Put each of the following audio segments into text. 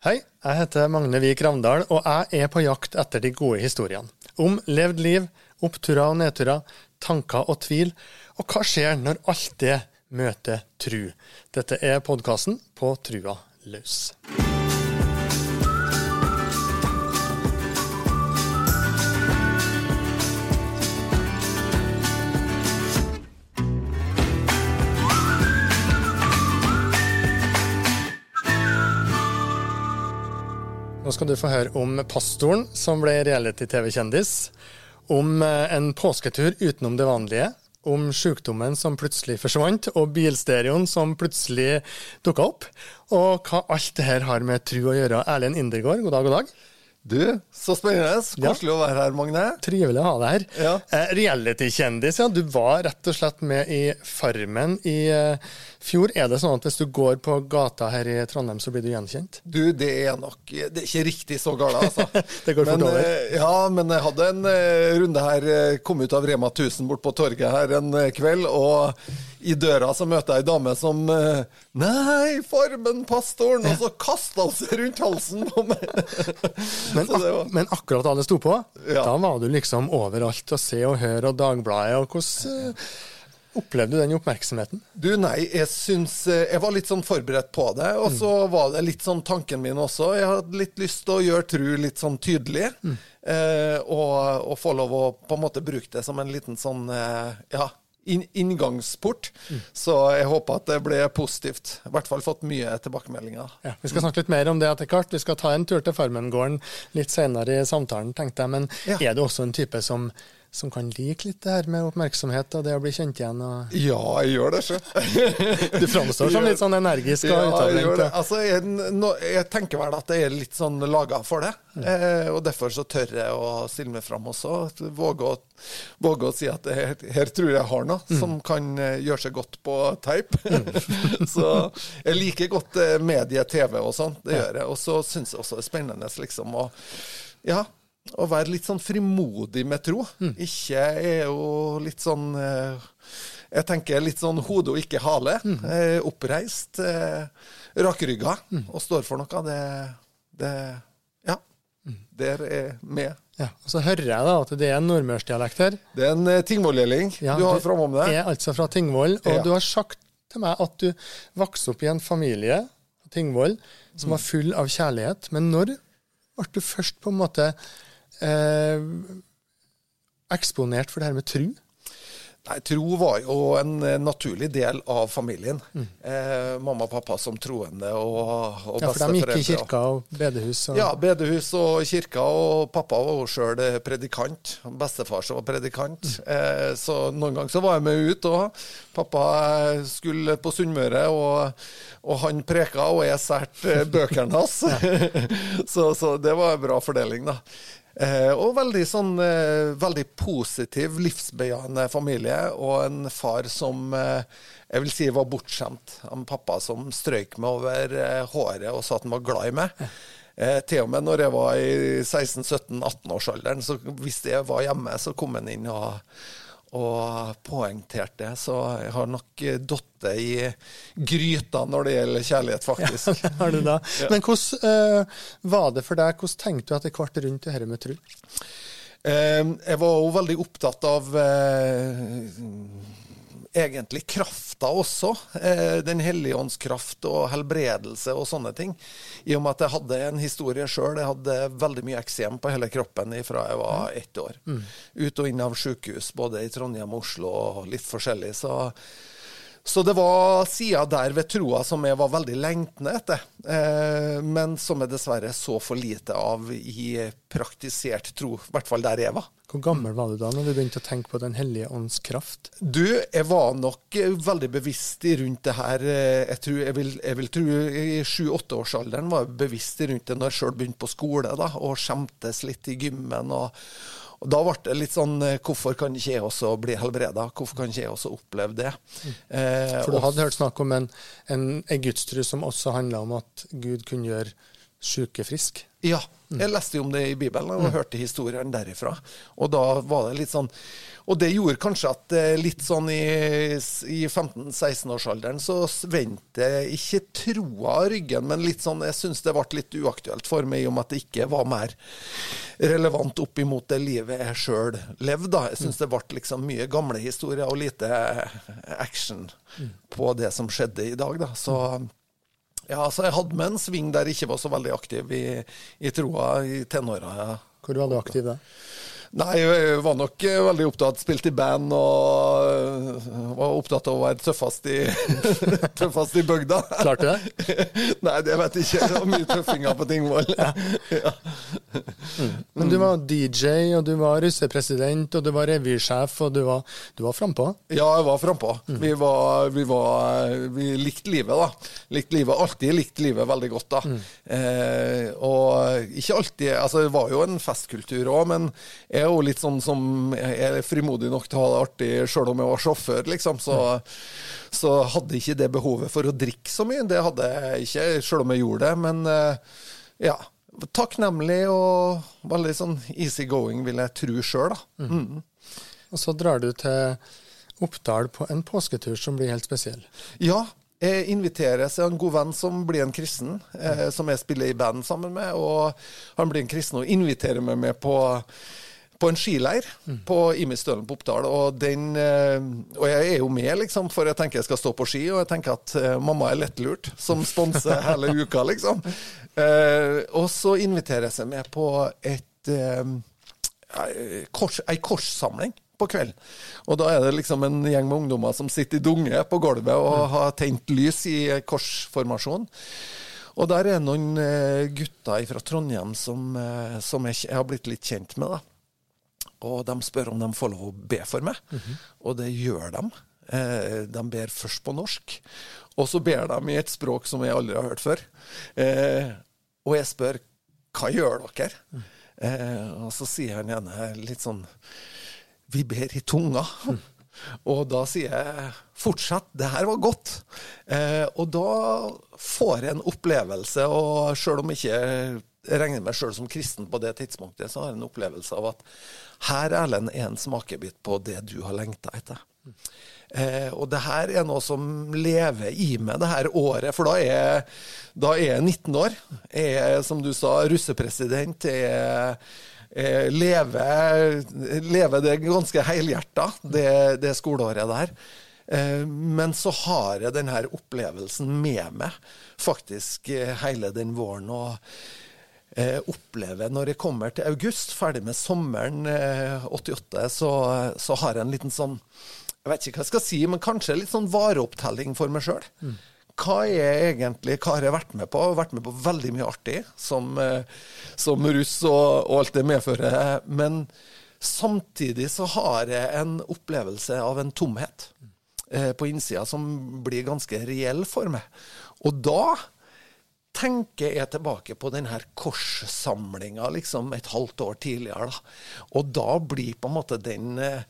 Hei, jeg heter Magne Vik Ravndal, og jeg er på jakt etter de gode historiene. Om levd liv, oppturer og nedturer, tanker og tvil. Og hva skjer når alt det møter tru? Dette er podkasten På trua løs. Skal du få høre om pastoren som ble reality-TV-kjendis. Om eh, en påsketur utenom det vanlige. Om sykdommen som plutselig forsvant, og bilstereoen som plutselig dukka opp. Og hva alt det her har med tru å gjøre. Erlend Indergård, god dag, god dag. Du, så spennende. Koselig ja. å være her, Magne. Trivelig å ha deg her. Ja. Eh, Reality-kjendis, ja. Du var rett og slett med i Farmen i eh, fjor. Er det sånn at hvis du går på gata her i Trondheim, så blir du gjenkjent? Du, det er nok Det er ikke riktig så galt, altså. det går fort over. Eh, ja, men jeg hadde en uh, runde her, eh, kom ut av Rema 1000 bort på torget her en kveld, og i døra så møter jeg ei dame som Nei, Farmen-pastoren! Og så kasta hun seg rundt halsen på meg. men, ak men, akkurat da det sto på, ja. da var du liksom overalt å se og høre, og Dagbladet, og hvordan Opplevde du den oppmerksomheten? Du, Nei, jeg syns Jeg var litt sånn forberedt på det. Og så mm. var det litt sånn tanken min også. Jeg hadde litt lyst til å gjøre tru litt sånn tydelig. Mm. Eh, og, og, få lov å på en måte bruke det som en liten sånn eh, ja, inngangsport. Mm. Så jeg håper at det ble positivt. I hvert fall fått mye tilbakemeldinger. Ja, vi skal snakke litt mer om det etter hvert. Vi skal ta en tur til Farmengården litt senere i samtalen, tenkte jeg. Men ja. er det også en type som som kan like litt det her med oppmerksomhet og det å bli kjent igjen? Ja, jeg gjør det, sjø. du framstår som litt sånn energisk og ja, utadvendt. Altså, jeg, no, jeg, tenker vel at jeg er litt sånn laga for det. Mm. Eh, og derfor så tør jeg å stille meg fram også. Våge å, våge å si at her, her, tror jeg har noe mm. som kan eh, gjøre seg godt på teip. Mm. så jeg liker godt eh, medie, TV og sånn. Det ja. gjør jeg. Og så syns jeg også det er spennende liksom å ja, å være litt sånn frimodig med tro. Mm. Ikke er jo litt sånn eh, Jeg tenker litt sånn hode og ikke hale. Mm. Eh, oppreist, eh, rakrygga mm. og står for noe. Det, det Ja. Mm. Der er med. Ja, og Så hører jeg da at det er en nordmørsdialekt her. Det er en uh, Tingvoll-gjeling ja, du har framom jeg er altså fra Tingvoll. Og ja. du har sagt til meg at du vokste opp i en familie Tingvoll som mm. var full av kjærlighet. Men når ble du først på en måte eh, eksponert for det her med tru? Nei, Tro var jo en eh, naturlig del av familien. Mm. Eh, mamma og pappa som troende og, og Ja, For de gikk i kirka og bedehus? Og... Ja, bedehus og kirka. Og pappa var jo sjøl predikant. Bestefar som var predikant. Mm. Eh, så noen ganger så var jeg med ut òg. Pappa eh, skulle på Sunnmøre, og, og, han preka, og jeg sært bøkene hans. så, så det var en bra fordeling, da. Eh, og veldig sånn eh, veldig positiv, livsbejaende familie. Og en far som eh, jeg vil si var bortskjemt. En pappa som strøyk meg over eh, håret og sa at han var glad i meg. Eh, til og med når jeg var i 16-17-18-årsalderen, så hvis jeg var hjemme, så kom han inn og og poengterte det. Så jeg har nok datt i gryta når det gjelder kjærlighet, faktisk. Ja, har du da. Men hvordan uh, var det for deg? Hvordan tenkte du etter hvert rundt det dette med tro? Uh, jeg var jo veldig opptatt av uh, egentlig krafta også. Eh, Den hellige ånds kraft og helbredelse og sånne ting. I og med at jeg hadde en historie sjøl. Jeg hadde veldig mye eksem på hele kroppen fra jeg var ett år. Mm. Ut og inn av sykehus, både i Trondheim og Oslo og litt forskjellig. Så så det var sida der ved troa som jeg var veldig lengtende etter, eh, men som jeg dessverre så for lite av i praktisert tro, i hvert fall der jeg var. Hvor gammel var du da når du begynte å tenke på Den hellige ånds kraft? Du, jeg var nok veldig bevisst rundt det her. Eh, jeg, tror, jeg, vil, jeg vil tro i sju-åtteårsalderen var jeg bevisst rundt det når jeg sjøl begynte på skole da, og skjemtes litt i gymmen. og Og Da ble det litt sånn eh, Hvorfor kan ikke jeg også bli helbreda? Hvorfor kan ikke jeg også oppleve det? Eh, For du hadde hørt snakk om en, en, en gudstru som også handla om at Gud kunne gjøre syke friske? Ja, jeg leste jo om det i Bibelen og hørte historien derifra. Og da var det litt sånn Og det gjorde kanskje at eh, litt sånn i, i 15-16-årsalderen så vendte ikke troa av ryggen, men litt sånn Jeg syns det ble litt uaktuelt for meg i og med at det ikke var mer relevant opp imot det livet jeg sjøl levde. da. Jeg syns det ble liksom mye gamle historier og lite action på det som skjedde i dag, da. Så ja, altså jeg hadde med en sving der jeg ikke var så veldig aktiv i, i troa i tenåra. Ja. Hvor var du aktiv da? Nei, jeg var nok eh, veldig opptatt. Spilte i band og eh, var opptatt av å være tøffest i, tøffest i bygda. Klarte du det? Nei, det vet jeg ikke. Det var mye tøffinger på Tingvoll. Ja. ja. Mm. Men du var DJ, og du var russepresident, og du var revysjef, og du var, du var frampå? Ja, jeg var frampå. Mm. Vi, var, vi, var, vi likte livet, da. Likte livet, Alltid likte livet veldig godt, da. Mm. Eh, og ikke alltid Altså, det var jo en festkultur òg, men jeg er jo litt sånn som Jeg er frimodig nok til å ha det artig sjøl om jeg var sjåfør, liksom. Så, så, hadde ikke det behovet for å drikke så mye. Det hadde jeg ikke, sjøl om jeg gjorde det. Men eh, ja. Takknemlig og veldig sånn easy going, vil jeg tro sjøl, da. Mm. Mm. Og så drar du til Oppdal på en påsketur som blir helt spesiell. Ja, jeg inviteres av en god venn som blir en kristen, eh, som jeg spiller i band sammen med. og Han blir en kristen og inviterer meg med på på en skileir mm. på Imistølen på Oppdal. Og, den, eh, og jeg er jo med, liksom, for jeg tenker jeg skal stå på ski, og jeg tenker at uh, mamma er lettlurt, som sponser hele uka, liksom. Uh, og så inviteres jeg med på et uh, kors, ei korssamling på kvelden. Og da er det liksom en gjeng med ungdommer som sitter i dunge på gulvet og mm. har tent lys i korsformasjon. Og der er noen gutter fra Trondheim som, som jeg har blitt litt kjent med. da. Og de spør om de får lov å be for meg, mm -hmm. og det gjør de. Eh, de ber først på norsk, og så ber de i et språk som jeg aldri har hørt før. Eh, og jeg spør hva gjør dere? Mm. Eh, og så sier han ene litt sånn Vi ber i tunga. Mm. Og da sier jeg 'fortsett, det her var godt'. Eh, og da får jeg en opplevelse, og sjøl om jeg ikke regner meg sjøl som kristen på det tidspunktet, så har jeg en opplevelse av at her, Erlend, er en smakebit på det du har lengta etter. Eh, og det her er noe som lever i meg det her året, for da er, da er jeg 19 år. Jeg er, som du sa, russepresident. Jeg, jeg lever, lever det ganske helhjerta, det, det skoleåret der. Eh, men så har jeg denne opplevelsen med meg faktisk eh, hele den våren. og opplever når jeg kommer til august, ferdig med sommeren eh, 88, så, så, har jeg en liten sånn Jeg vet ikke hva jeg skal si, men kanskje litt sånn vareopptelling for meg sjøl. Mm. Hva er egentlig, hva har jeg vært med på? Jeg har vært med på veldig mye artig, som, eh, som russ og, og alt det medfører. Men samtidig så har jeg en opplevelse av en tomhet eh, på innsida som blir ganske reell for meg. Og da tenker jeg tilbake på denne korssamlinga liksom et halvt år tidligere. Da. Og da blir på en måte den eh,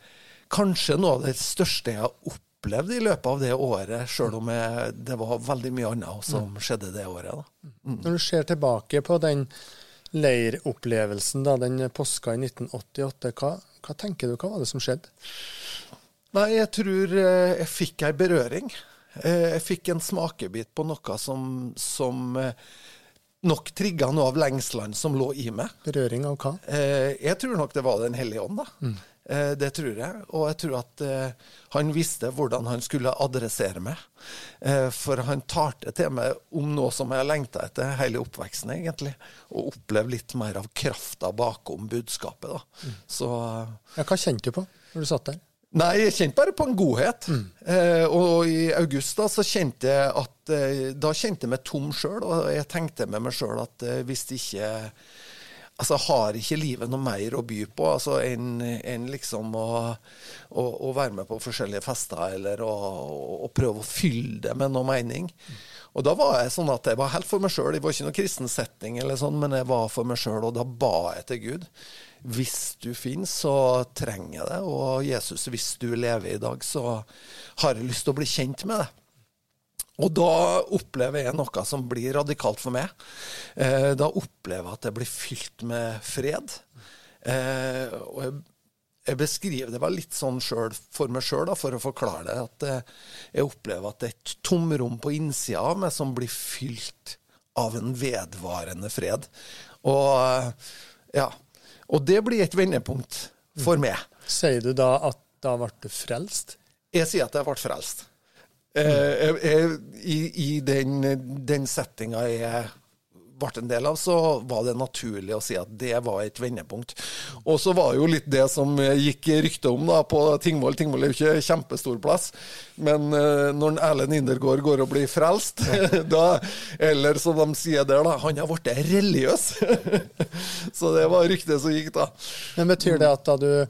kanskje noe av det største jeg har opplevd i løpet av det året, sjøl om jeg, det var veldig mye annet som mm. skjedde det året. Da. Mm. Når du ser tilbake på den leiropplevelsen, da, den påska i 1988, hva, hva tenker du, hva var det som skjedde? Nei, jeg tror eh, jeg fikk ei berøring. Eh, jeg fikk en smakebit på noe som, som eh, nok trigga noe av lengselen som lå i meg. Berøring av hva? Eh, jeg tror nok det var Den hellige ånd, da. Mm. Det tror jeg. Og jeg tror at han visste hvordan han skulle adressere meg. For han talte til meg om noe som jeg lengta etter hele oppveksten, egentlig. Og opplevde litt mer av krafta bakom budskapet, da. Mm. Så Ja, hva kjente du på når du satt der? Nei, jeg kjente bare på en godhet. Mm. Eh, og i august da så kjente jeg at eh, Da kjente jeg meg tom sjøl, og jeg tenkte med meg sjøl at eh, hvis ikke altså, har ikke livet noe mer å by på altså, enn en liksom å, å, å, være med på forskjellige fester eller å, å, prøve å fylle det med noe mening. Og da var jeg sånn at jeg var helt for meg sjøl. Det var ikke noen kristen setting, sånn, men jeg var for meg sjøl, og da ba jeg til Gud. Hvis du finnes, så trenger jeg det. Og Jesus, hvis du lever i dag, så har jeg lyst til å bli kjent med det. Og da opplever jeg noe som blir radikalt for meg. Eh, da opplever jeg at jeg blir fylt med fred. Eh, og jeg, jeg, beskriver det vel litt sånn selv, for meg sjøl, for å forklare det. At eh, jeg opplever at det er et tomrom på innsida av meg som blir fylt av en vedvarende fred. Og eh, ja. Og det blir et vendepunkt for meg. Sier du da at da ble du frelst? Jeg sier at jeg ble frelst. Eh, jeg, I, i den, den settinga jeg ble en del av, så var det naturlig å si at det var et vendepunkt. Og så var det jo litt det som gikk rykte om da, på Tingvoll. Tingvoll er jo ikke kjempestor plass, men uh, når Erlend Indergård går og blir frelst, da, eller som de sier der, da, han har blitt religiøs. så det var ryktet som gikk da. Men Betyr det at da du Eh,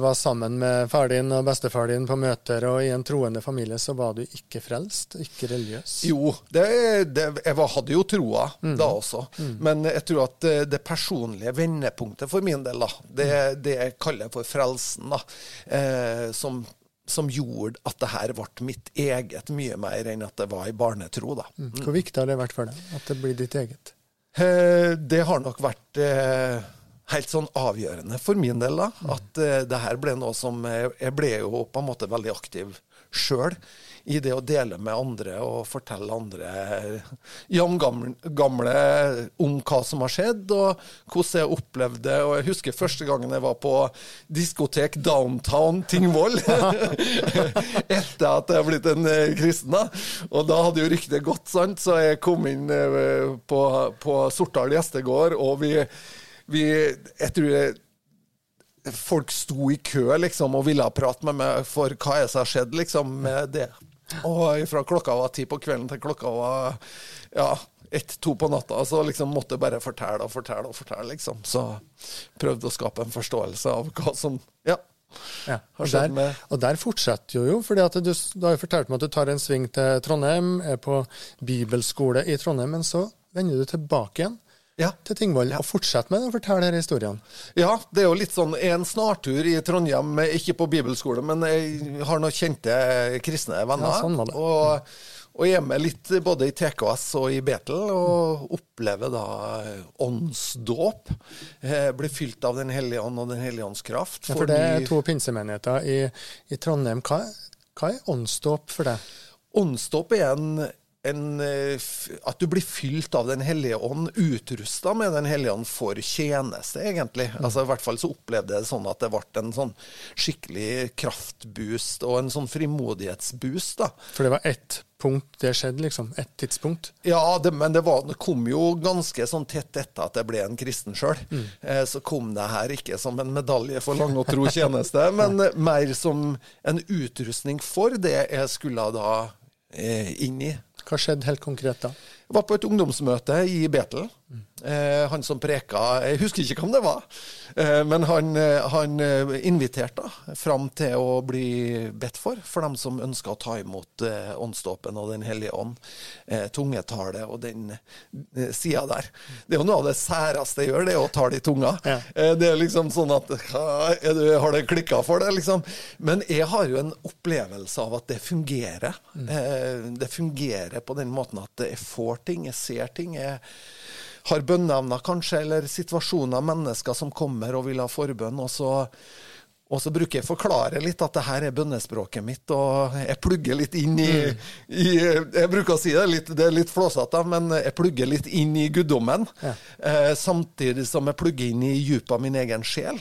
var sammen med far din og bestefar din på møter, og i en troende familie så var du ikke frelst, ikke religiøs? Jo, det, det, jeg hadde jo troa mm. da også. Mm. Men jeg tror at det, det, personlige vendepunktet for min del, da, det, det jeg kaller for frelsen, da, eh, som, som gjorde at det her ble mitt eget mye mer enn at det var i barnetro. da. Mm. Hvor viktig har det vært for deg at det blir ditt eget? Eh, det har nok vært eh, helt sånn avgjørende for min del. da, At uh, det her ble noe som jeg, ble jo på en måte veldig aktiv sjøl i det å dele med andre og fortelle andre jamgamle gamle om hva som har skjedd, og hvordan jeg opplevde det. Og jeg husker første gangen jeg var på diskotek downtown Tingvoll. Etter at jeg har blitt en eh, kristen. da. Og da hadde jo ryktet gått, sant, så jeg kom inn eh, på, på Sortdal gjestegård, og vi vi, jeg tror det, folk sto i kø liksom, og ville prate med meg for hva er det som har skjedd liksom, med det. Og fra klokka var ti på kvelden til klokka var ja, ett-to på natta, så liksom måtte jeg bare fortelle og fortelle og fortelle, liksom. Så prøvde å skape en forståelse av hva som ja, ja, og, der, og der fortsetter jo, for du, du, har jo fortalt meg at du tar en sving til Trondheim, er på bibelskole i Trondheim, men så vender du tilbake igjen ja. til Tingvoll. Og fortsett med å fortelle denne historien. Ja, det er jo litt sånn en snartur i Trondheim, ikke på bibelskole, men jeg har noen kjente kristne venner. Ja, sånn var det. Og, og er med litt både i TKS og i Betel, og opplever da åndsdåp. Blir fylt av Den hellige ånd og Den hellige ånds kraft. Ja, for det er to pinsemenigheter i, i Trondheim. Hva, hva er åndsdåp for deg? Åndsdåp er en en, eh, at du blir fylt av Den hellige ånd, utrusta med Den hellige ånd for tjeneste, egentlig. Mm. Altså I hvert fall så opplevde jeg det sånn at det ble en sånn skikkelig kraftboost og en sånn frimodighetsboost. da. For det var ett punkt det skjedde, liksom? Ett tidspunkt? Ja, det, men det, var, det, kom jo ganske sånn tett etter at jeg ble en kristen sjøl. Mm. Eh, så kom det her ikke som en medalje for lang og tro tjeneste, men mer som en utrustning for det jeg skulle da eh, inn i. Hva skjedde helt konkret da? Jeg var på et ungdomsmøte i Betel. Eh, han som preka Jeg husker ikke hvem det var, eh, men han, eh, han eh, inviterte fram til å bli bedt for, for dem som ønska å ta imot eh, åndsdåpen og Den hellige ånd. Eh, tungetale og den eh, sida der. Det er jo noe av det særeste jeg gjør, det er å tale i tunga. Ja. Eh, det er liksom sånn at du, Har det klikka for det, liksom? Men jeg har jo en opplevelse av at det fungerer. Mm. det fungerer på den måten at jeg får ting, jeg ser ting. jeg har bønneevner, kanskje, eller situasjoner, mennesker som kommer og vil ha forbønn. og så og så bruker jeg å forklare litt at det her er bønnespråket mitt, og jeg plugger litt inn i, mm. i Jeg bruker å si det litt, det er litt flåsete, men jeg plugger litt inn i guddommen. Ja. Eh, samtidig som jeg plugger inn i djupet av min egen sjel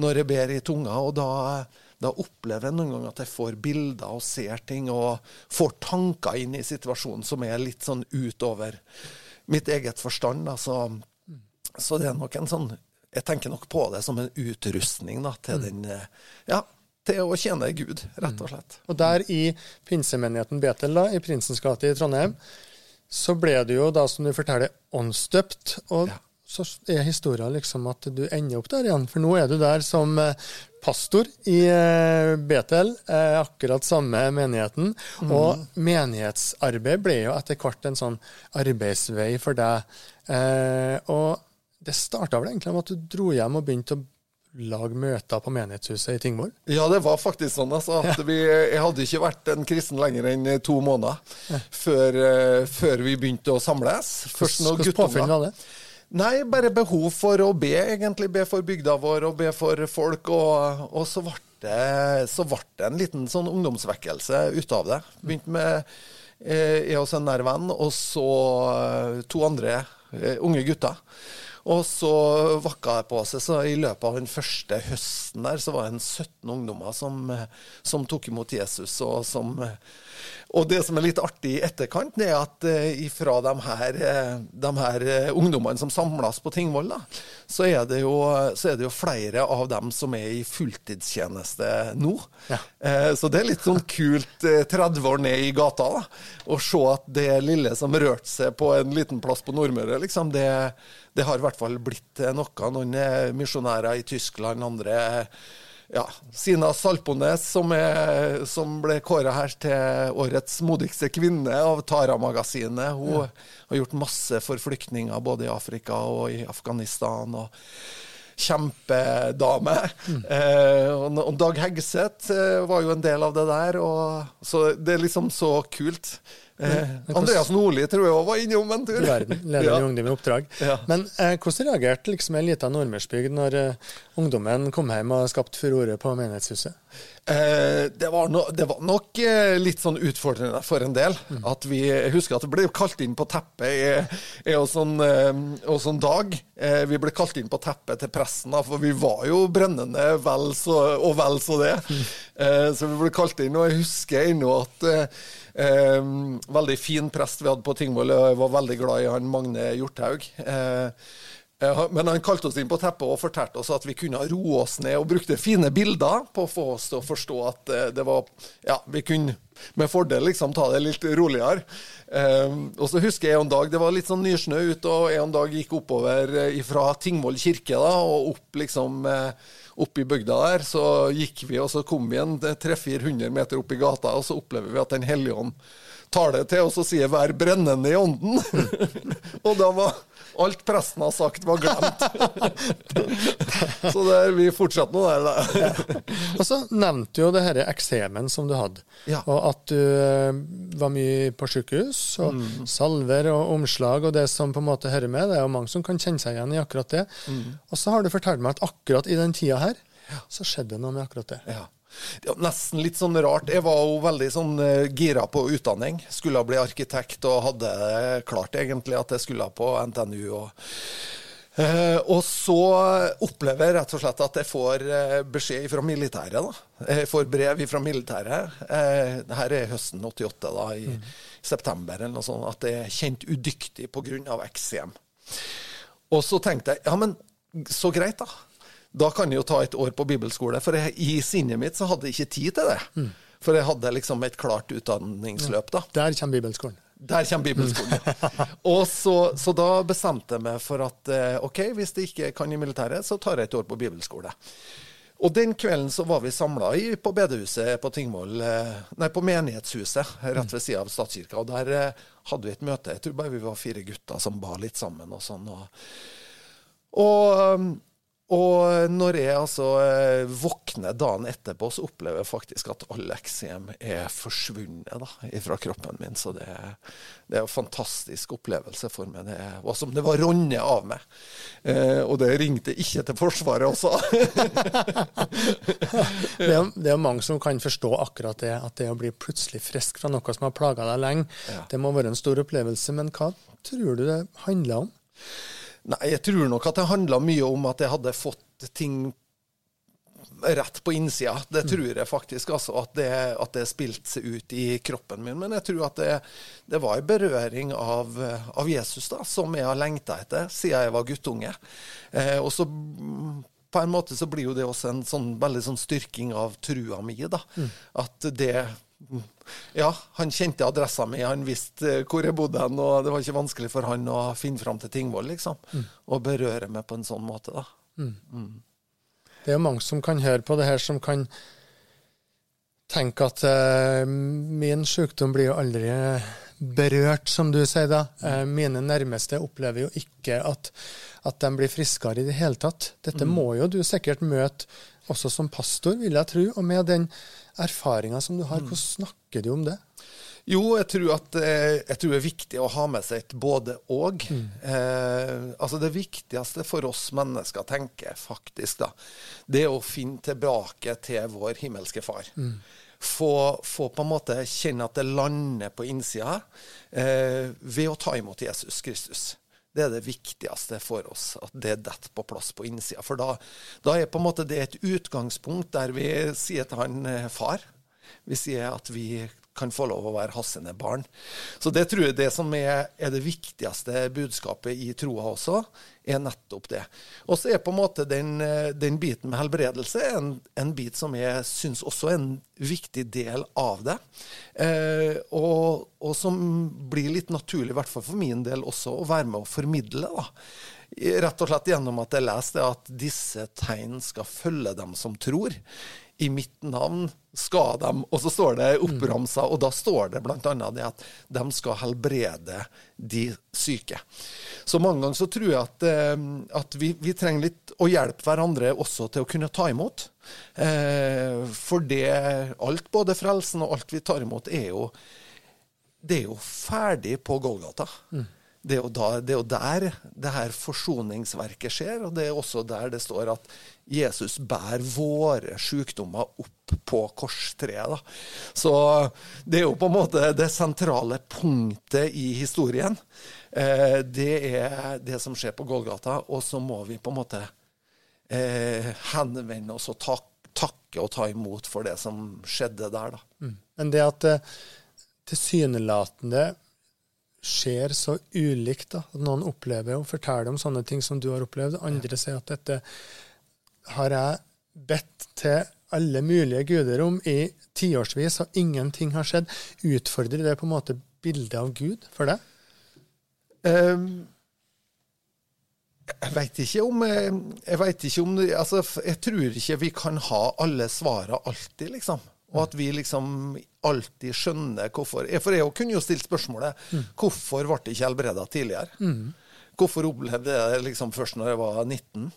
når jeg ber i tunga. Og da, da opplever jeg noen ganger at jeg får bilder og ser ting, og får tanker inn i situasjonen som er litt sånn utover mitt eget forstand. Da, så, så, det er nok en sånn Jeg tenker nok på det som en utrustning da, til mm. den eh, Ja, til å tjene Gud, rett og slett. Mm. Og der i pinsemenigheten Betel, da, i Prinsens gate i Trondheim, så ble du jo da, som du forteller, åndsdøpt. Og, ja. så er historien liksom at du ender opp der igjen. For nå er du der som eh, pastor i eh, Betel, eh, akkurat samme menigheten. Mm. Og menighetsarbeid ble jo etter hvert en sånn arbeidsvei for deg. Og det starta vel egentlig med at du dro hjem og begynte å lage møter på menighetshuset i Tingvoll? Ja, det var faktisk sånn. Altså, at vi, jeg hadde ikke vært en kristen lenger enn to måneder før, før, vi begynte å samles. Først var det? Nei, bare behov for å be, egentlig. Be for bygda vår og be for folk. Og, og så, ble det, det en liten sånn ungdomsvekkelse ut av det. Begynte med eh, jeg og en nær venn, og så eh, to andre eh, unge gutter. Og så vakka det på seg. Så i løpet av den første høsten der, så var det en 17 ungdommer som, som tok imot Jesus, og som og det som er litt artig i etterkant, er at uh, ifra de her, uh, de her uh, ungdommene som samles på Tingvoll, så, er det jo, så er det jo flere av dem som er i fulltidstjeneste nå. Ja. så det er litt sånn kult 30 år ned i gata da, å se at det lille som rørte seg på en liten plass på Nordmøre, liksom, det, det har i hvert fall blitt noe. Noen er misjonærer i Tyskland, andre ja, Sina Salpones, som, er, som ble kåra her til årets modigste kvinne av Tara-magasinet. Hun ja. har gjort masse for flyktninger både i Afrika og i Afghanistan. og Kjempedame. Mm. Eh, og, og, Dag Heggeseth eh, var jo en del av det der. Og, så det er liksom så kult. Eh, Andreas Nordli tror jeg òg var innom en tur. Verden, leder ja. i Ungdom i oppdrag. Ja. Men eh, hvordan reagerte liksom en liten nordmørsbygd når eh, ungdommen kom hjem og skapte furore på menighetshuset? Eh, det, var no, det, var nok eh, litt sånn utfordrende for en del. Mm. At vi, jeg husker at det ble kalt inn på teppet i, en sånn, eh, sånn dag. vi ble kalt inn på teppet til pressen, da, for vi var jo brennende vel så, og vel så det. Mm. så vi ble kalt inn, og jeg husker ennå at Eh, veldig fin prest vi hadde på Tingvoll. Jeg var veldig glad i han Magne Hjorthaug. Eh, men han kalte oss inn på teppet og fortalte oss at vi kunne roe oss ned, og brukte fine bilder på å få oss til å forstå at eh, det var Ja, vi kunne med fordel liksom ta det litt roligere. Um, og så husker jeg en dag det var litt sånn nysnø ute, og en dag gikk oppover fra Tingvoll kirke da, og opp liksom opp i bygda der. Så gikk vi, og så kom vi en 300-400 meter opp i gata, og så opplever vi at Den hellige ånd tar det til, og så sier 'vær brennende i ånden'. og da var alt presten har sagt, var glemt. så der, vi fortsetter nå der. ja. Og så nevnte jo det dette eksemen som du hadde, ja. og at du uh, var mye på sykehus, og mm. salver og omslag og det som på en måte hører med. Det er jo mange som kan kjenne seg igjen i akkurat det. Mm. Og så har du fortalt meg at akkurat i den tida her, så skjedde det noe med akkurat det. Ja. Nesten litt sånn rart. Jeg var jo veldig sånn uh, gira på utdanning. Skulle bli arkitekt og hadde klart egentlig at jeg skulle på NTNU. og Uh, og så opplever jeg rett og slett at jeg får uh, beskjed fra militæret. da. Jeg får brev fra militæret. Uh, her er høsten 88, da, i mm. september, eller noe sånt, at jeg er kjent udyktig pga. eksem. Og så tenkte jeg ja, men så greit, da. Da kan jeg jo ta et år på bibelskole. For jeg, i sinnet mitt så hadde jeg ikke tid til det. Mm. For jeg hadde liksom et klart utdanningsløp, da. Der kommer bibelskolen. Der kommer bibelskolen, ja. Og så, så, da bestemte jeg meg for at eh, OK, hvis jeg ikke kan i militæret, så tar jeg et år på bibelskole. Og den kvelden så var vi samla på bedehuset på Tingvoll, eh, nei, på menighetshuset rett ved sida av statskirka. Og der eh, hadde vi et møte. Jeg tror bare vi var fire gutter som ba litt sammen og sånn. Og, og og når jeg altså eh, våkner dagen etterpå, så opplever jeg faktisk at all eksem er forsvunnet da, fra kroppen min. Så det, det er en fantastisk opplevelse for meg. Det var som det var ronnet av meg. Eh, og det ringte ikke til Forsvaret også. det, er, det er mange som kan forstå akkurat det, at det å bli plutselig frisk fra noe som har plaga deg lenge, ja. det må være en stor opplevelse. Men hva tror du det handler om? Nei, jeg tror nok at det handla mye om at jeg hadde fått ting rett på innsida. Det mm. tror jeg faktisk, altså, at det, at det spilte seg ut i kroppen min. Men jeg tror at det, det var en berøring av, av, Jesus da, som jeg har lengta etter siden jeg var guttunge. Eh, og så på en måte så blir jo det også en sånn, veldig sånn styrking av trua mi. da. Mm. At det ja, han kjente adressa mi, han visste hvor jeg bodde hen, og det var ikke vanskelig for han å finne fram til Tingvoll, liksom. Mm. Og berøre meg på en sånn måte, da. Mm. Mm. Det er jo mange som kan høre på det her, som kan tenke at uh, min sykdom blir jo aldri berørt, som du sier da. Uh, mine nærmeste opplever jo ikke at, at de blir friskere i det hele tatt. Dette mm. må jo du sikkert møte også som pastor, vil jeg tro. Og med den erfaringa som du har, mm. hvordan snakker du om det? Jo, jeg tror, at, eh, jeg tror det er viktig å ha med seg et både-og. Mm. Eh, altså det viktigste for oss mennesker, tenker jeg faktisk, da, det er å finne tilbake til vår himmelske far. Mm. Få, få, på en måte kjenne at det lander på innsida eh, ved å ta imot Jesus Kristus. Det er det viktigste for oss, at det detter på plass på innsida. For da, da, er på en måte det et utgangspunkt der vi sier til han eh, far. Vi sier at vi kan få lov å være hassende barn. Så det tror jeg det som er, er det viktigste budskapet i troa også, er nettopp det. Og så er på en måte den, den biten med helbredelse en, en, bit som jeg syns også er en viktig del av det. Eh, og, og, som blir litt naturlig, i hvert fall for min del også, å være med å formidle. da. Rett og slett gjennom at jeg leste at disse tegn skal følge dem som tror i mitt navn skal de Og så står det oppramsa, og da står det bl.a. det at de skal helbrede de syke. Så mange ganger så tror jeg at, eh, at vi, vi, trenger litt å hjelpe hverandre også til å kunne ta imot. Eh, for det alt, både frelsen og alt vi tar imot, er jo det er jo ferdig på Golgata. Mm det er, jo da, det er jo der det her forsoningsverket skjer, og det er også der det står at Jesus bærer våre sykdommer opp på korstreet. Da. Så det er jo på en måte det sentrale punktet i historien. Eh, det er det som skjer på Golgata, og så må vi på en måte eh, henvende oss og tak, takke og ta imot for det som skjedde der. Da. Mm. Men det at det tilsynelatende skjer så ulikt. da, at Noen opplever og forteller om sånne ting som du har opplevd. Andre sier at dette har jeg bedt til alle mulige guder om i tiårsvis, og ingenting har skjedd. Utfordrer det på en måte bildet av Gud for deg? Um, jeg veit ikke om Jeg vet ikke om altså, Jeg tror ikke vi kan ha alle svarene alltid, liksom. Og at vi liksom alltid skjønner hvorfor. For jeg kunne jo stilt spørsmålet mm. hvorfor ble det ikke helbreda tidligere? Mm. Hvorfor opplevde jeg det liksom først når jeg var 19?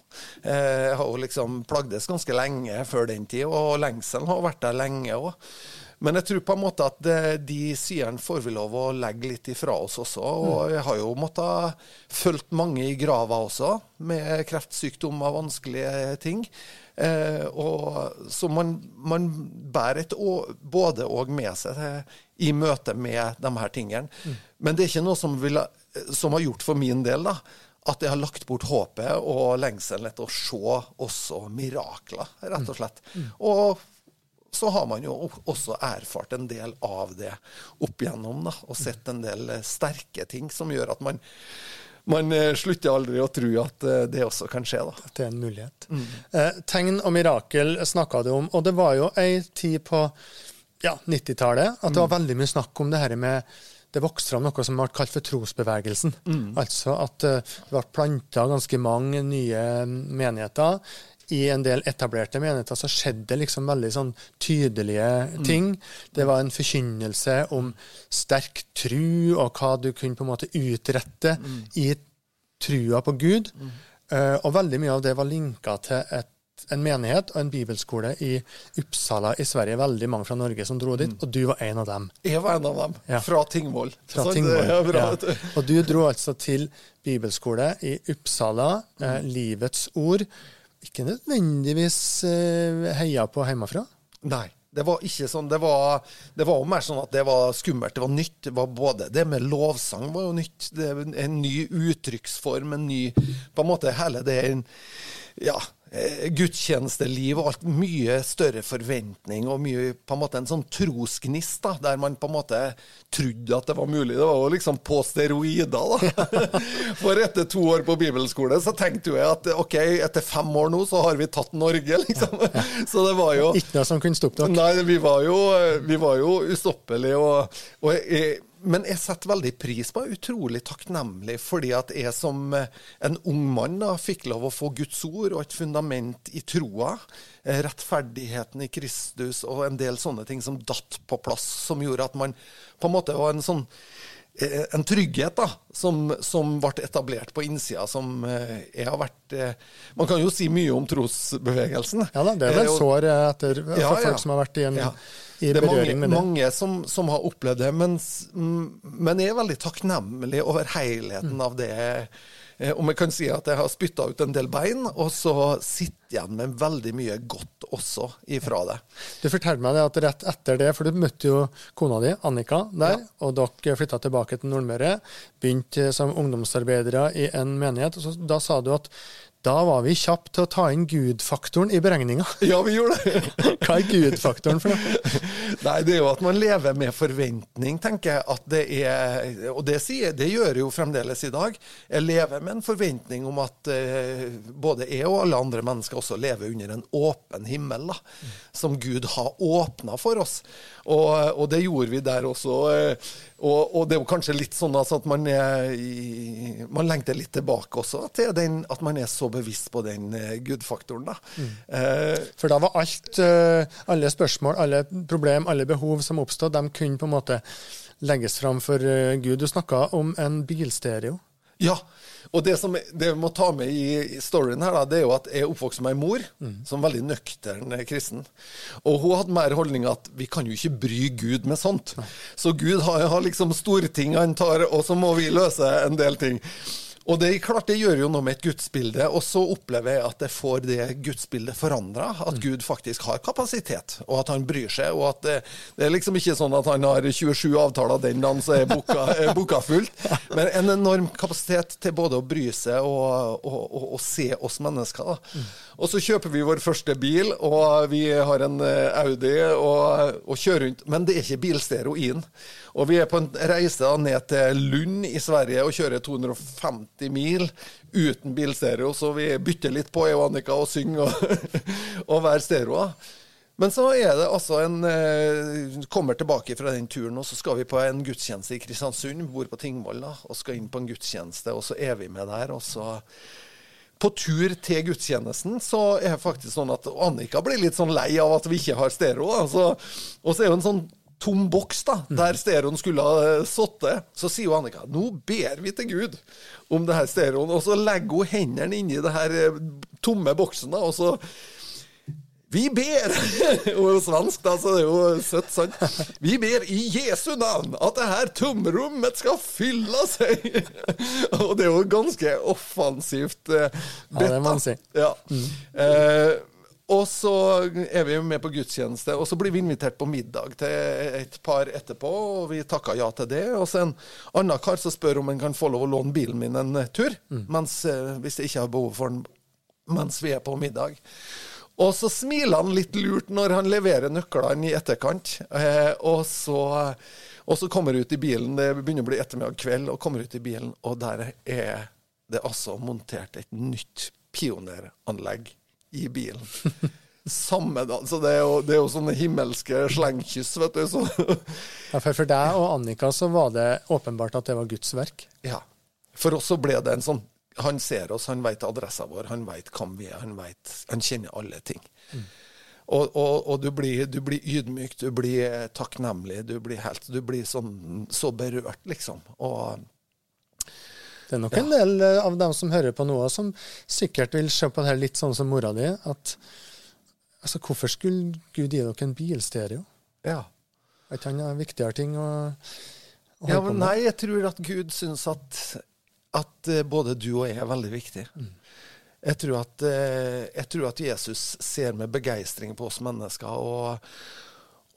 Eh, jeg har jo liksom plagdes ganske lenge før den tid, og lengselen har vært der lenge òg. Men jeg tror på en måte at de sidene får vi lov å legge litt ifra oss også. Og mm. jeg har jo måttet fulgt mange i grava også, med kreftsykdom og vanskelige ting. Eh, og, så man, man bærer et å, både og med seg i møte med de her tingene. Mm. Men det er ikke noe som, vil, som, har gjort for min del da, at jeg har lagt bort håpet og lengselen etter å se også mirakler, rett og slett. Mm. mm. Og så har man jo også erfart en del av det opp igjennom, da, og sett en del sterke ting som gjør at man man eh, slutter aldri å tro at eh, det også kan skje. da. At det er en mulighet. Mm. Eh, tegn og mirakel snakka du om, og det var jo ei tid på ja, 90-tallet at det var mm. veldig mye snakk om det her med det vokste fram noe som ble kalt for trosbevegelsen. Mm. Altså at det ble planta ganske mange nye menigheter. I en del etablerte menigheter så skjedde det liksom veldig sånn tydelige mm. ting. Mm. Det var en forkynnelse om sterk tru og hva du kunne på en måte utrette mm. i trua på Gud. Uh, og veldig mye av det var linka til et, en menighet og en bibelskole i Uppsala i Sverige. Veldig mange fra Norge som dro dit, mm. og du var en av dem. Jeg var en av dem. Ja. Fra Tingvoll. Fra Tingvoll. Ja, og du dro altså til bibelskole i Uppsala, uh, Livets Ord. Ikke nødvendigvis eh, heia på hjemmefra? Nei. Det var ikke sånn, det var, det var mer sånn at det var skummelt, det var nytt. Det var både det med lovsang var jo nytt. Det en ny uttrykksform, en ny På en måte hele det ja, eh, gudstjenesteliv og alt. Mye større forventning og mye på en måte en sånn trosgnist, da, der man på en måte trodde at det var mulig. Det var jo liksom på steroider, da. For etter to år på bibelskole så tenkte jo jeg at ok, etter fem år nå så har vi tatt Norge, liksom. Så det var jo Ikke noe som kunne stoppe dere? Nei, vi var jo, vi var jo ustoppelige. Og, og jeg, men jeg setter veldig pris på, utrolig takknemlig, fordi at jeg som eh, en ung mann da, fikk lov å få Guds ord og et fundament i troa, eh, rettferdigheten i Kristus og en del sånne ting som datt på plass, som gjorde at man på en måte var en sånn en trygghet da, som, som, ble etablert på innsida, som jeg har vært Man kan jo si mye om trosbevegelsen. Ja da, det er vel sår etter for ja, folk som har vært i en ja i det er mange, med det. mange som, som, har opplevd det, men, men jeg er veldig takknemlig over helheten mm. av det. Eh, om jeg kan si at jeg har spytta ut en del bein, og så sitter igjen med veldig mye godt også ifra det. Du fortalte meg det at rett etter det, for du møtte jo kona di, Annika, der, ja. og dere flytta tilbake til Nordmøre. Begynte som ungdomsarbeidere i en menighet. og så, Da sa du at da var vi kjappe til å ta inn Gud-faktoren i beregninga. Ja, vi gjorde det. Hva er Gud-faktoren for noe? Nei, Det er jo at man lever med forventning, tenker jeg. at det er, Og det, sier, det gjør jeg jo fremdeles i dag. Jeg lever med en forventning om at eh, både jeg og alle andre mennesker også lever under en åpen himmel, da, som Gud har åpna for oss. Og, og, det gjorde vi der også. Eh, og, og, det er jo kanskje litt sånn altså at man, er, man lengter litt tilbake også til den, at man er så bevisst på den uh, Gud-faktoren. da. Mm. Uh, For da var alt, uh, alle spørsmål, alle problem, alle behov som oppstod, de kunne på en måte legges fram for Gud. Du snakka om en bilstereo. Ja, og det som vi må ta med i storyen her, da, det er jo at jeg er oppvokst med ei mor mm. som veldig nøktern kristen. Og hun hadde mer holdning at vi kan jo ikke bry Gud med sånt. Så Gud har, har liksom storting han tar, og så må vi løse en del ting. Og det, klart, det gjør jo noe med et gudsbilde. Og så opplever jeg at jeg får det gudsbildet forandra. At mm. Gud faktisk har kapasitet, og at han bryr seg. Og at det, det, er liksom ikke sånn at han har 27 avtaler den dagen, så er boka, er boka fullt. Men en enorm kapasitet til både å bry seg og, og, og, og se oss mennesker. da. Og så kjøper vi vår første bil, og vi har en eh, Audi og, og kjører rundt. Men det er ikke bilstereo inn. Og vi er på en reise ned til Lund i Sverige og kjører 250 mil uten bilstereo, så vi bytter litt på, jeg og Annika, og synger og, og hver stereo. Men så er det altså en eh, Kommer tilbake fra den turen, og så skal vi på en gudstjeneste i Kristiansund. Bor på Tingvoll og skal inn på en gudstjeneste, og så er vi med der. og så på tur til gudstjenesten så er det faktisk sånn at Annika blir litt sånn lei av at vi ikke har stereo. Altså, og så er hun en sånn tom boks da, der stereoen skulle ha sittet. Så sier jo Annika nå ber vi til Gud om det her stereoen. Og så legger hun hendene inni det her eh, tomme boksen, da, og så vi ber er svensk, da, så det er jo søtt, sant. Vi ber i Jesu navn at det her tomrommet skal fylle seg. Og det er jo ganske offensivt eh, Ja, det må man si. Ja. Mm. Eh, og så er vi med på gudstjeneste, og så blir vi invitert på middag til et par etterpå, og vi takker ja til det. Og så en annen kar som spør om han kan få lov å låne bilen min en tur, mm. mens, eh, hvis jeg ikke har behov for den mens vi er på middag. Og så smiler han litt lurt når han leverer nøklene i etterkant. Eh, og, så, og, så, kommer ut i bilen, det begynner å bli ettermiddag kveld, og kommer ut i bilen, og der er det altså montert et nytt pioneranlegg i bilen. Samme da, så det er, jo, det er jo sånne himmelske slengkyss, vet du. Så. ja, for, for deg og Annika så var det åpenbart at det var Guds verk? Ja. For oss så ble det en sånn han ser oss, han vet adressa vår, han vet hvem vi er, han, vet, han kjenner alle ting. Mm. Og, og, og du, blir, du, blir, ydmyk, du blir takknemlig, du blir helt Du blir sånn, så berørt, liksom. Og det er nok ja. en del eh, av dem som hører på noe, som sikkert vil se på det her litt sånn som mora di. At altså, hvorfor skulle Gud gi dere en bilstereo? Ja. Ikke han viktigere ting å, å ja, men Nei, jeg tror at Gud syns at at eh, både du og jeg er veldig viktig. Mm. Jeg, tror at, eh, jeg, tror at, Jesus ser med begeistring på oss mennesker. og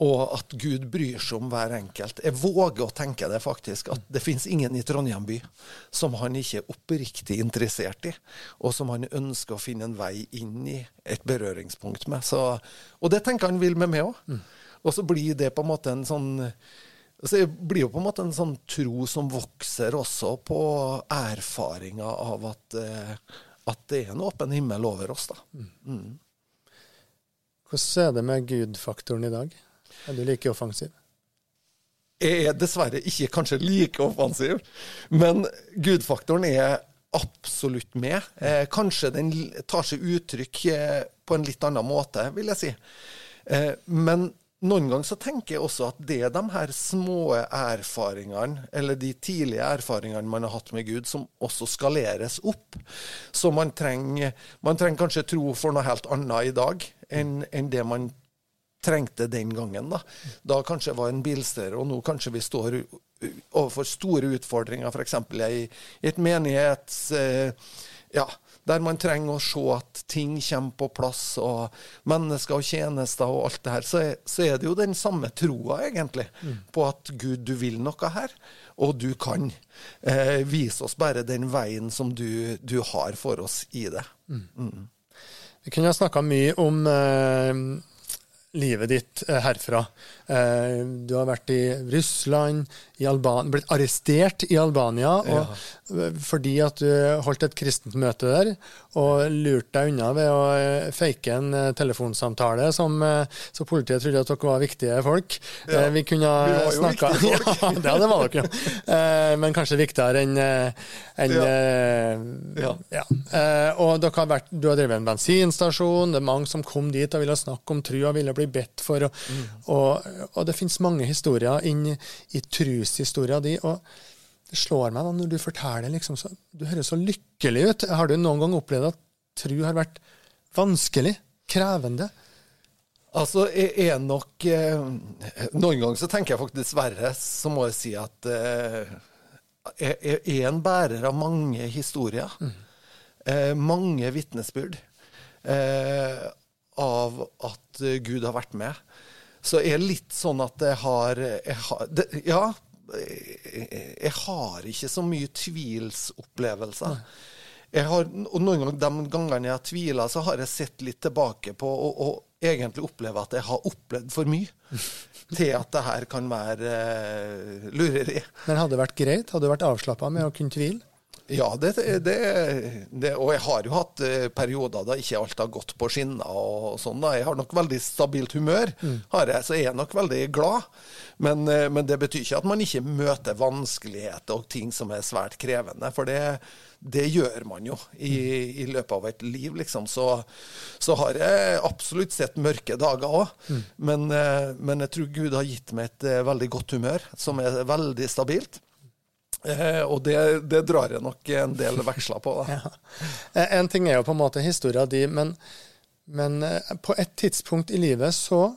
Og at Gud bryr seg om hver enkelt. Jeg våger å tenke det, faktisk. At det fins ingen i Trondheim by som han ikke er oppriktig interessert i, og som han ønsker å finne en vei inn i et berøringspunkt med. Så, og det tenker han vil med meg òg. Mm. Og så blir det på en måte en sånn så det blir jo på en måte en sånn tro som vokser også på erfaringa av at, eh, at, det er en åpen himmel over oss. da. Mm. mm. Hvordan er det med Gud-faktoren i dag? Er du like offensiv? Jeg er dessverre ikke kanskje like offensiv, men Gud-faktoren er absolutt med. Eh, kanskje den tar seg uttrykk eh, på en litt annen måte, vil jeg si. Eh, men noen ganger så tenker jeg også at det er de her små erfaringene, eller de tidlige erfaringene man har hatt med Gud, som også skaleres opp. Så man trenger, man trenger kanskje tro for noe helt annet i dag enn, enn det man trengte den gangen. Da Da kanskje var en bilstyrer, og nå kanskje vi står overfor store utfordringer, f.eks. I, et menighets... Eh, ja, der man trenger å se at ting kommer på plass, og mennesker og tjenester og alt det her, så så er det jo den samme troa, egentlig, mm. på at Gud, du vil noe her, og du kan. Eh, vise oss bare den veien som du, du har for oss i det. Mm. Mm. Vi kunne ha snakka mye om eh, livet ditt eh, herfra. Eh, du har vært i Russland, i blitt arrestert i Albania ja. fordi at du holdt et kristent møte der og lurte deg unna ved å eh, fake en telefonsamtale som, så politiet trodde at dere var viktige folk. Ja. Vi kunne ha snakka Ja, det, det var dere ja. Men kanskje viktigere enn en, ja. ja. Og dere har vært, du har drevet en bensinstasjon, det er mange som kom dit og ville snakke om tru og ville bli bedt for. Og, mm. og, og det finnes mange historier inn i trushistoria di. og det slår meg da når du forteller liksom, så, Du høres så lykkelig ut. Har du noen gang opplevd at tru har vært vanskelig? Krevende? Altså, jeg er nok eh, Noen ganger så tenker jeg faktisk dessverre, så må jeg si at eh, jeg, er en bærer av mange historier. Mm. Eh, mange vitnesbyrd eh, av at Gud har vært med så er det litt sånn at jeg har, jeg har det, Ja, jeg har ikke så mye tvilsopplevelser. Jeg har, og noen ganger, De gangene jeg har tvila, så har jeg sett litt tilbake på og, og egentlig oppleve at jeg har opplevd for mye. til at det her kan være uh, lureri. Men hadde det vært greit? Hadde du vært avslappa med å kunne tvile? Ja, det, det, det, og jeg har jo hatt eh, perioder da ikke alt har gått på skinner. og sånn da. Jeg har nok veldig stabilt humør, mm. har jeg, så jeg er nok veldig glad. Men, eh, men, det betyr ikke at man ikke møter vanskeligheter og ting som er svært krevende. For det, det gjør man jo i, i, løpet av et liv, liksom. Så, så har jeg absolutt sett mørke dager òg. Mm. Men, eh, men jeg tror Gud har gitt meg et veldig godt humør, som er veldig stabilt. Eh, og det, det, drar jeg nok en del veksler på. Da. Ja. Eh, en ting er jo på en måte historia di, men, men, eh, på et tidspunkt i livet så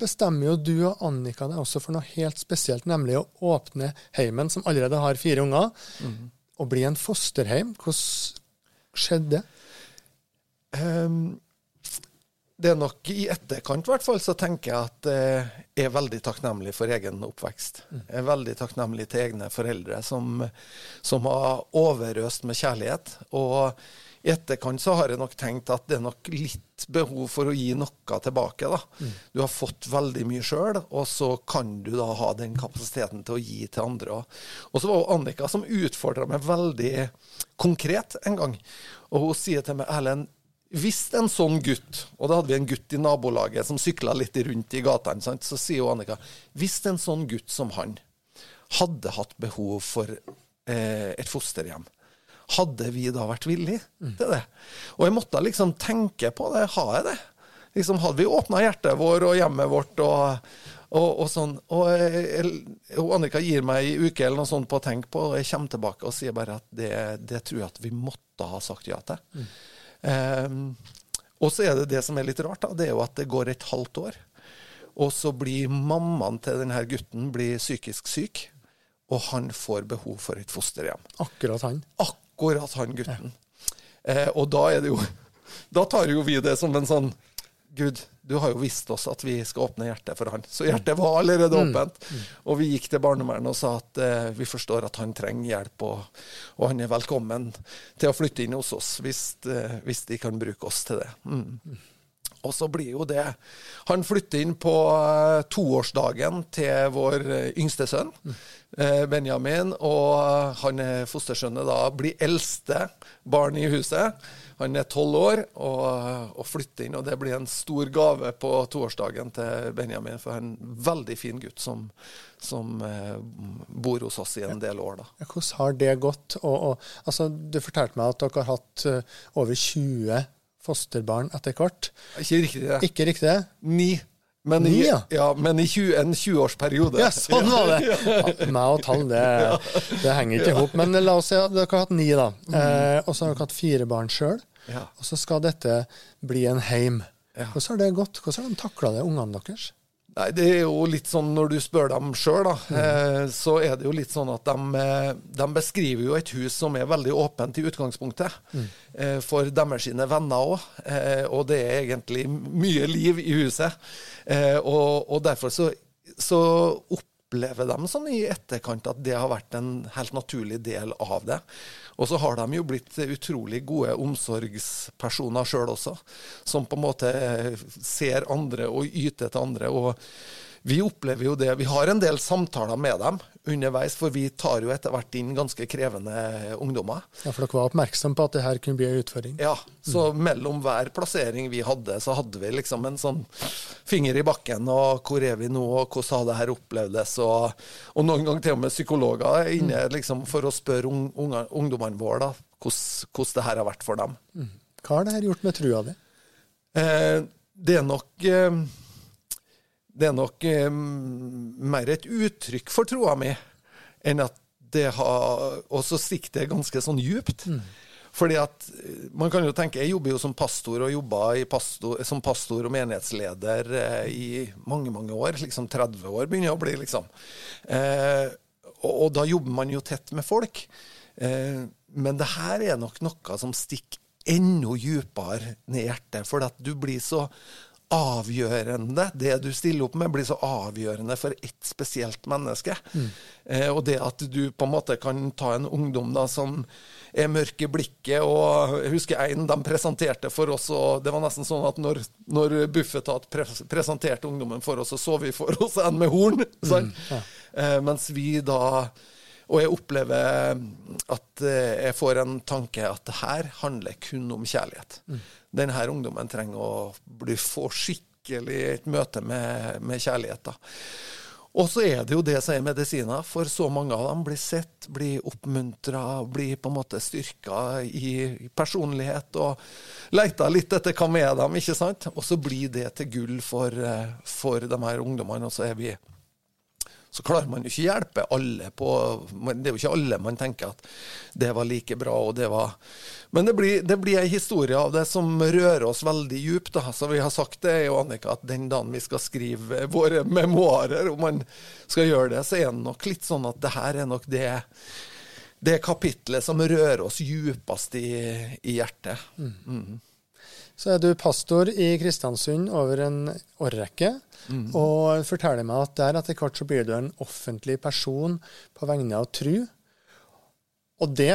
bestemmer jo du og Annika deg også for noe helt spesielt, nemlig å åpne heimen, som allerede har fire unger, mm. og bli en fosterheim. Hvordan skjedde det? Um, det er nok i etterkant, i hvert fall, så tenker jeg at eh, jeg er veldig takknemlig for egen oppvekst. Mm. Jeg er veldig takknemlig til egne foreldre som, som har overøst med kjærlighet. Og i etterkant så har jeg nok tenkt at det er nok litt behov for å gi noe tilbake. da. Mm. Du har fått veldig mye sjøl, og så kan du da ha den kapasiteten til å gi til andre. Og så var det Annika som utfordra meg veldig konkret en gang. Og hun sier til meg Erlend, hvis en sånn gutt, og da hadde vi en gutt i nabolaget som sykla litt rundt i gatene, så sier jo Annika Hvis en sånn gutt som han hadde hatt behov for eh, et fosterhjem, hadde vi da vært villige mm. til det? Og jeg måtte liksom tenke på det. Har jeg det? Liksom, hadde vi åpna hjertet vårt og hjemmet vårt og, og, og sånn og, og, Annika gir meg ei uke eller noe sånt på å tenke på, og jeg kommer tilbake og sier bare at det, det tror jeg at vi måtte ha sagt ja til. Mm. Um, og så er det det som er litt rart, da, det er jo at det går et halvt år. Og så blir mammaen til denne gutten blir psykisk syk, og han får behov for et fosterhjem. Akkurat han. Akkurat han gutten. Ja. Eh, og da er det jo Da tar jo vi det som en sånn Gud, du har jo visst oss at vi skal åpne hjertet for han. Så hjertet var allerede Mm. åpent. Og vi gikk til barnevernet og sa at eh, vi forstår at han trenger hjelp, og, og han er velkommen til å flytte inn hos oss hvis, eh, hvis de kan bruke oss til det. Mm. Og så blir jo det Han flytter inn på eh, toårsdagen til vår eh, yngste sønn, eh, Benjamin. Og han er fostersønnet da blir eldste barn i huset. Han er tolv år og, og flytter inn, og det blir en stor gave på toårsdagen til Benjamin. For han er en veldig fin gutt som, som eh, bor hos oss i en del år, da. Hvordan har det gått? Og, og, altså, du fortalte meg at dere har hatt eh, over 20 fosterbarn etter hvert. Ikke riktig det. Ikke riktig? det? Ni. Men i, ja. ja, men i 20, en 20-årsperiode. Ja, sånn var det! Ja, meg og tall, det, det henger ikke i hop. Men la oss si at dere har hatt ni, da. Eh, og så har dere hatt fire barn sjøl. Og så skal dette bli en heim. Hvordan har det gått? Hvordan har de takla det, ungene deres? Nei, det er jo litt sånn når du spør dem sjøl, da, mm. så er det jo litt sånn at de, eh, de beskriver jo et hus som er veldig åpent i utgangspunktet. Mm. for deres sine venner òg. Eh, og det er egentlig mye liv i huset. Eh, og, og derfor så, så opplever de sånn i etterkant at det har vært en helt naturlig del av det. Og så har de jo blitt utrolig gode omsorgspersoner sjøl også, som på en måte ser andre og yter til andre. og vi opplever jo det. Vi har en del samtaler med dem underveis, for vi tar jo etter hvert inn ganske krevende ungdommer. Ja, For dere var oppmerksom på at det her kunne bli en utfordring? Ja, så mellom hver plassering vi hadde, så hadde vi liksom en sånn finger i bakken, og hvor er vi nå, og hvordan har det her opplevdes, og, og noen ganger til og med psykologer er inne liksom for å spørre un, unga- ungdommene våre da, hvordan, hvordan det her har vært for dem. Hva har det her gjort med trua di? Eh, det er nok eh, Det er nok eh, mer et uttrykk for troa mi enn at det har Og så sikter det ganske sånn djupt. Fordi at eh, Man kan jo tenke Jeg jobber jo som pastor og jobba pastor, som pastor og menighetsleder eh, i mange, mange år. Liksom 30 år begynner jeg å bli, liksom. Eh, og, og da jobber man jo tett med folk. Eh, men det her er nok noe som stikker enda dypere ned i hjertet, for at du blir så avgjørende. Det du stiller opp med, blir så avgjørende for ett spesielt menneske. Eh, og det at du på en måte kan ta en ungdom da som er mørk i blikket, og jeg husker en de presenterte for oss, og det var nesten sånn at når, når Bufetat pres presenterte ungdommen for oss, så så vi for oss en med horn. sant? eh, mens vi da og jeg opplever at eh, jeg får en tanke at det her handler kun om kjærlighet. Denne ungdommen trenger å bli, få skikkelig et møte med, med kjærlighet. da. Og så er det jo det som er medisiner, for så mange av dem blir sett, blir oppmuntra, blir på en måte styrka i i personlighet og leita litt etter hva med dem, ikke sant? Og så blir det til gull for, eh, for de her ungdommene, og så er vi så klarer man jo ikke hjelpe alle på Det er jo ikke alle man tenker at det var like bra, og det var Men det blir, det blir ei historie av det som rører oss veldig djupt. Da. Så vi har sagt det, jo Annika, at den dagen vi skal skrive våre memoarer, om man skal gjøre det, så er det nok litt sånn at det her er nok det det kapitlet som rører oss djupest i, i hjertet. Så er du pastor i Kristiansund over en årrekke, og forteller meg at der etter hvert så blir du en offentlig person på vegne av tru. Og det,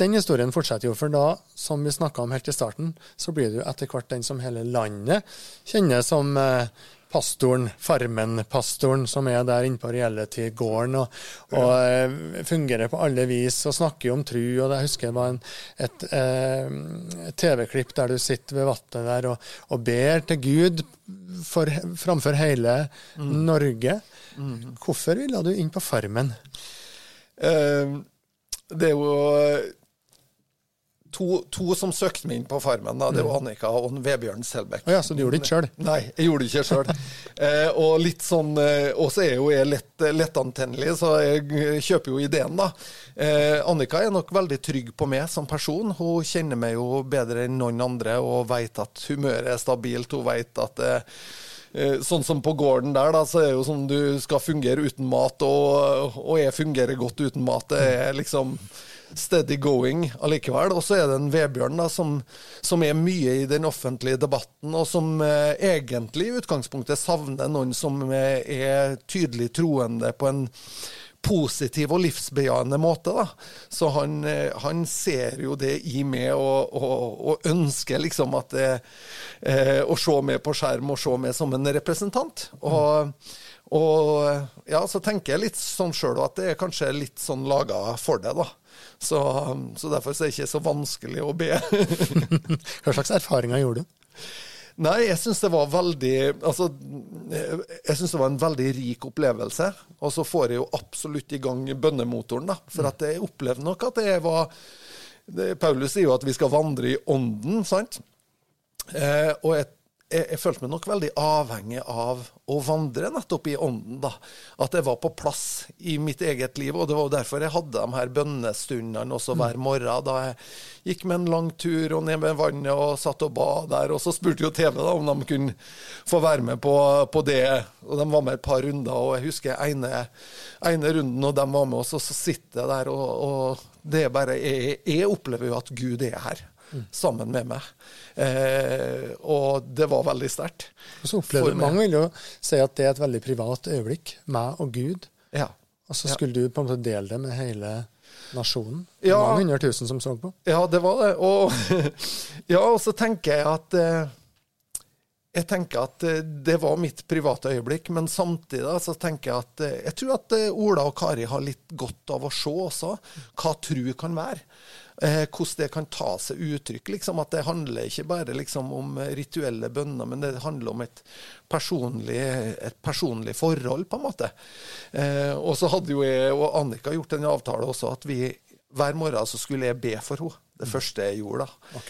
den historien fortsetter jo, for da, som vi snakka om helt i starten, så blir du etter hvert den som hele landet kjenner som eh, pastoren, Farmen-pastoren, som er der inne på reality-gården og, og ja. fungerer på alle vis og snakker om tru. og Jeg husker det var en, et eh, TV-klipp der du sitter ved vannet der og, og ber til Gud for, framfor hele Norge. Hvorfor ville du inn på Farmen? Uh, det er jo to, to som søkte meg inn på Farmen. Da. Det var Annika og Vebjørn Selbekk. Oh, ja, så du gjorde det ikke sjøl? Nei, jeg gjorde det ikke sjøl. eh, og litt sånn eh, Og så er jo jeg lett, lettantennelig, så jeg kjøper jo ideen, da. Eh, Annika er nok veldig trygg på meg som person. Hun kjenner meg jo bedre enn noen andre og veit at humøret er stabilt. Hun veit at eh, eh, Sånn som på gården der, da, så er det jo sånn du skal fungere uten mat, og, og jeg fungerer godt uten mat. Det er liksom steady going allikevel. Og så er det en Vebjørn da, som, som, er mye i den offentlige debatten, og som eh, egentlig i utgangspunktet savner noen som eh, er tydelig troende på en positiv og livsbejaende måte. Da. Så han, eh, han, ser jo det i meg, og, og, og ønsker liksom at det, eh, å se meg på skjerm og se meg som en representant. Og, og ja, så tenker jeg litt sånn sjøl at det er kanskje litt sånn laga for det, da. Så, så derfor er det ikke så vanskelig å be. Hva slags erfaringer gjorde du? Nei, jeg syns det var veldig Altså, jeg syns det var en veldig rik opplevelse. Og så får jeg jo absolutt i gang bønnemotoren, da. For at jeg opplevde nok at det var det, Paulus sier jo at vi skal vandre i ånden, sant? Eh, og jeg jeg, jeg, følte meg nok veldig avhengig av å vandre nettopp i ånden. da. At jeg var på plass i mitt eget liv. Og det var derfor jeg hadde de her bønnestundene også hver morgen. Da jeg gikk med en lang tur og ned med vannet og satt og ba der. Og så spurte jo TV da om de kunne få være med på, på det. Og de var med et par runder. Og jeg husker ene, ene runden, og de var med oss, og så sitter jeg der, og, og det er bare jeg, jeg opplever jo at Gud er her sammen med meg. Eh, og det var veldig sterkt. Så opplever du, Mange vil jo si at det er et veldig privat øyeblikk, meg og Gud. Ja. Og så skulle ja. du på en måte dele det med hele nasjonen. Ja. Mange hundre tusen som så på. Ja, det var det. Og, ja, og så tenker jeg at eh, jeg tenker at eh, det var mitt private øyeblikk, men samtidig så tenker jeg at eh, jeg tror at Ola og Kari har litt godt av å se også hva tru kan være eh, hvordan det kan ta seg uttrykk. Liksom, at det handler ikke bare liksom, om rituelle bønner, men det handler om et personlig, et personlig forhold, på en måte. Eh, og så hadde jo jeg og Annika gjort en avtale også, at vi hver morgen så skulle jeg be for henne. Det mm. første jeg gjorde, da.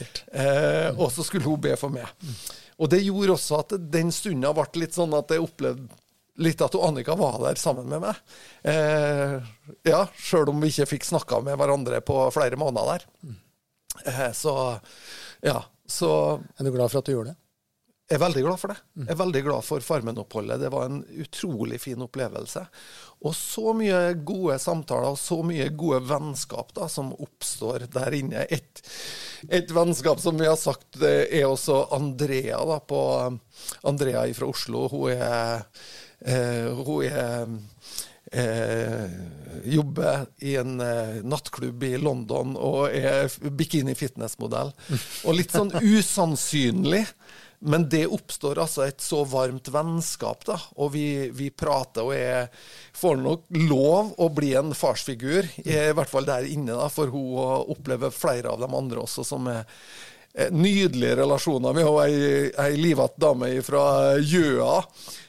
Eh, og så skulle hun be for meg. Mm. Og det gjorde også at den stunda ble litt sånn at jeg opplevde litt at Annika var der sammen med meg. Eh, ja, sjøl om vi ikke fikk snakka med hverandre på flere måneder der. Eh, så ja, så Er du glad for at du gjorde det? Jeg er veldig glad for det. Jeg er veldig glad for Farmen-oppholdet. Det var en utrolig fin opplevelse. Og så mye gode samtaler og så mye gode vennskap da, som oppstår der inne. Et, et vennskap som vi har sagt er også Andrea da, på Andrea fra Oslo. Hun er hun er Eh, jobber i en eh, nattklubb i London og er bikini-fitness-modell. Og litt sånn usannsynlig. Men det oppstår altså et så varmt vennskap, da. Og vi, vi prater, og jeg får nok lov å bli en farsfigur, i hvert fall der inne, da, for hun opplever flere av de andre også som er Eh, nydelige relasjoner. Vi har ei, ei livatt dame fra Gjøa.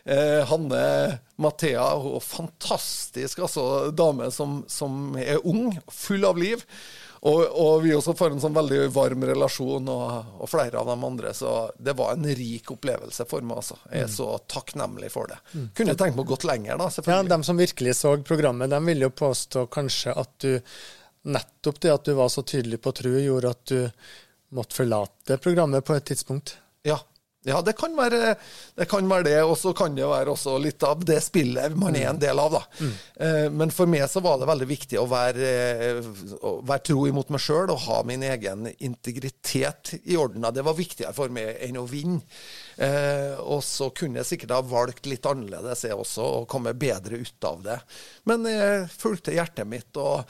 Eh, Hanne Mathea. Hun fantastisk altså, dame som, som, er ung, full av liv. Og, og, vi også får en sånn veldig varm relasjon, og, og, flere av de andre. Så det var en rik opplevelse for meg. altså. Jeg er så takknemlig for det. Mm. Kunne tenkt meg å gått lenger, da. selvfølgelig. Ja, De som virkelig så programmet, de vil jo påstå kanskje at du nettopp det at du var så tydelig på tro, gjorde at du måtte forlate programmet på et tidspunkt? Ja. Ja, det kan være det. Kan være det, Og så kan det være også litt av det spillet man er en del av. da. Mm. Eh, men for meg så var det veldig viktig å være, eh, å være tro imot meg sjøl og ha min egen integritet i orden. Det var viktigere for meg enn å vinne. Eh, og så kunne jeg sikkert ha valgt litt annerledes jeg også, og komme bedre ut av det. Men jeg fulgte hjertet mitt. og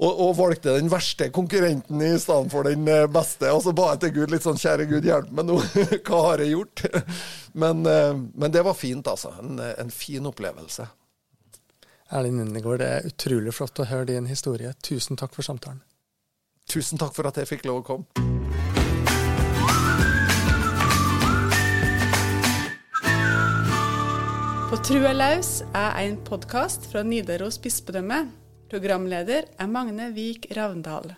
og, og, valgte den verste konkurrenten i stedet for den eh, beste. Og så ba jeg til Gud litt sånn Kjære Gud, hjelp meg nå. Hva har jeg gjort? Men, eh, men det var fint, altså. En, en fin opplevelse. Erlend Nundegård, det er utrolig flott å høre din historie. Tusen takk for samtalen. Tusen takk for at jeg fikk lov å komme. På Trua laus er en podkast fra Nidaros bispedømme. Programleder er Magne Vik Ravndal.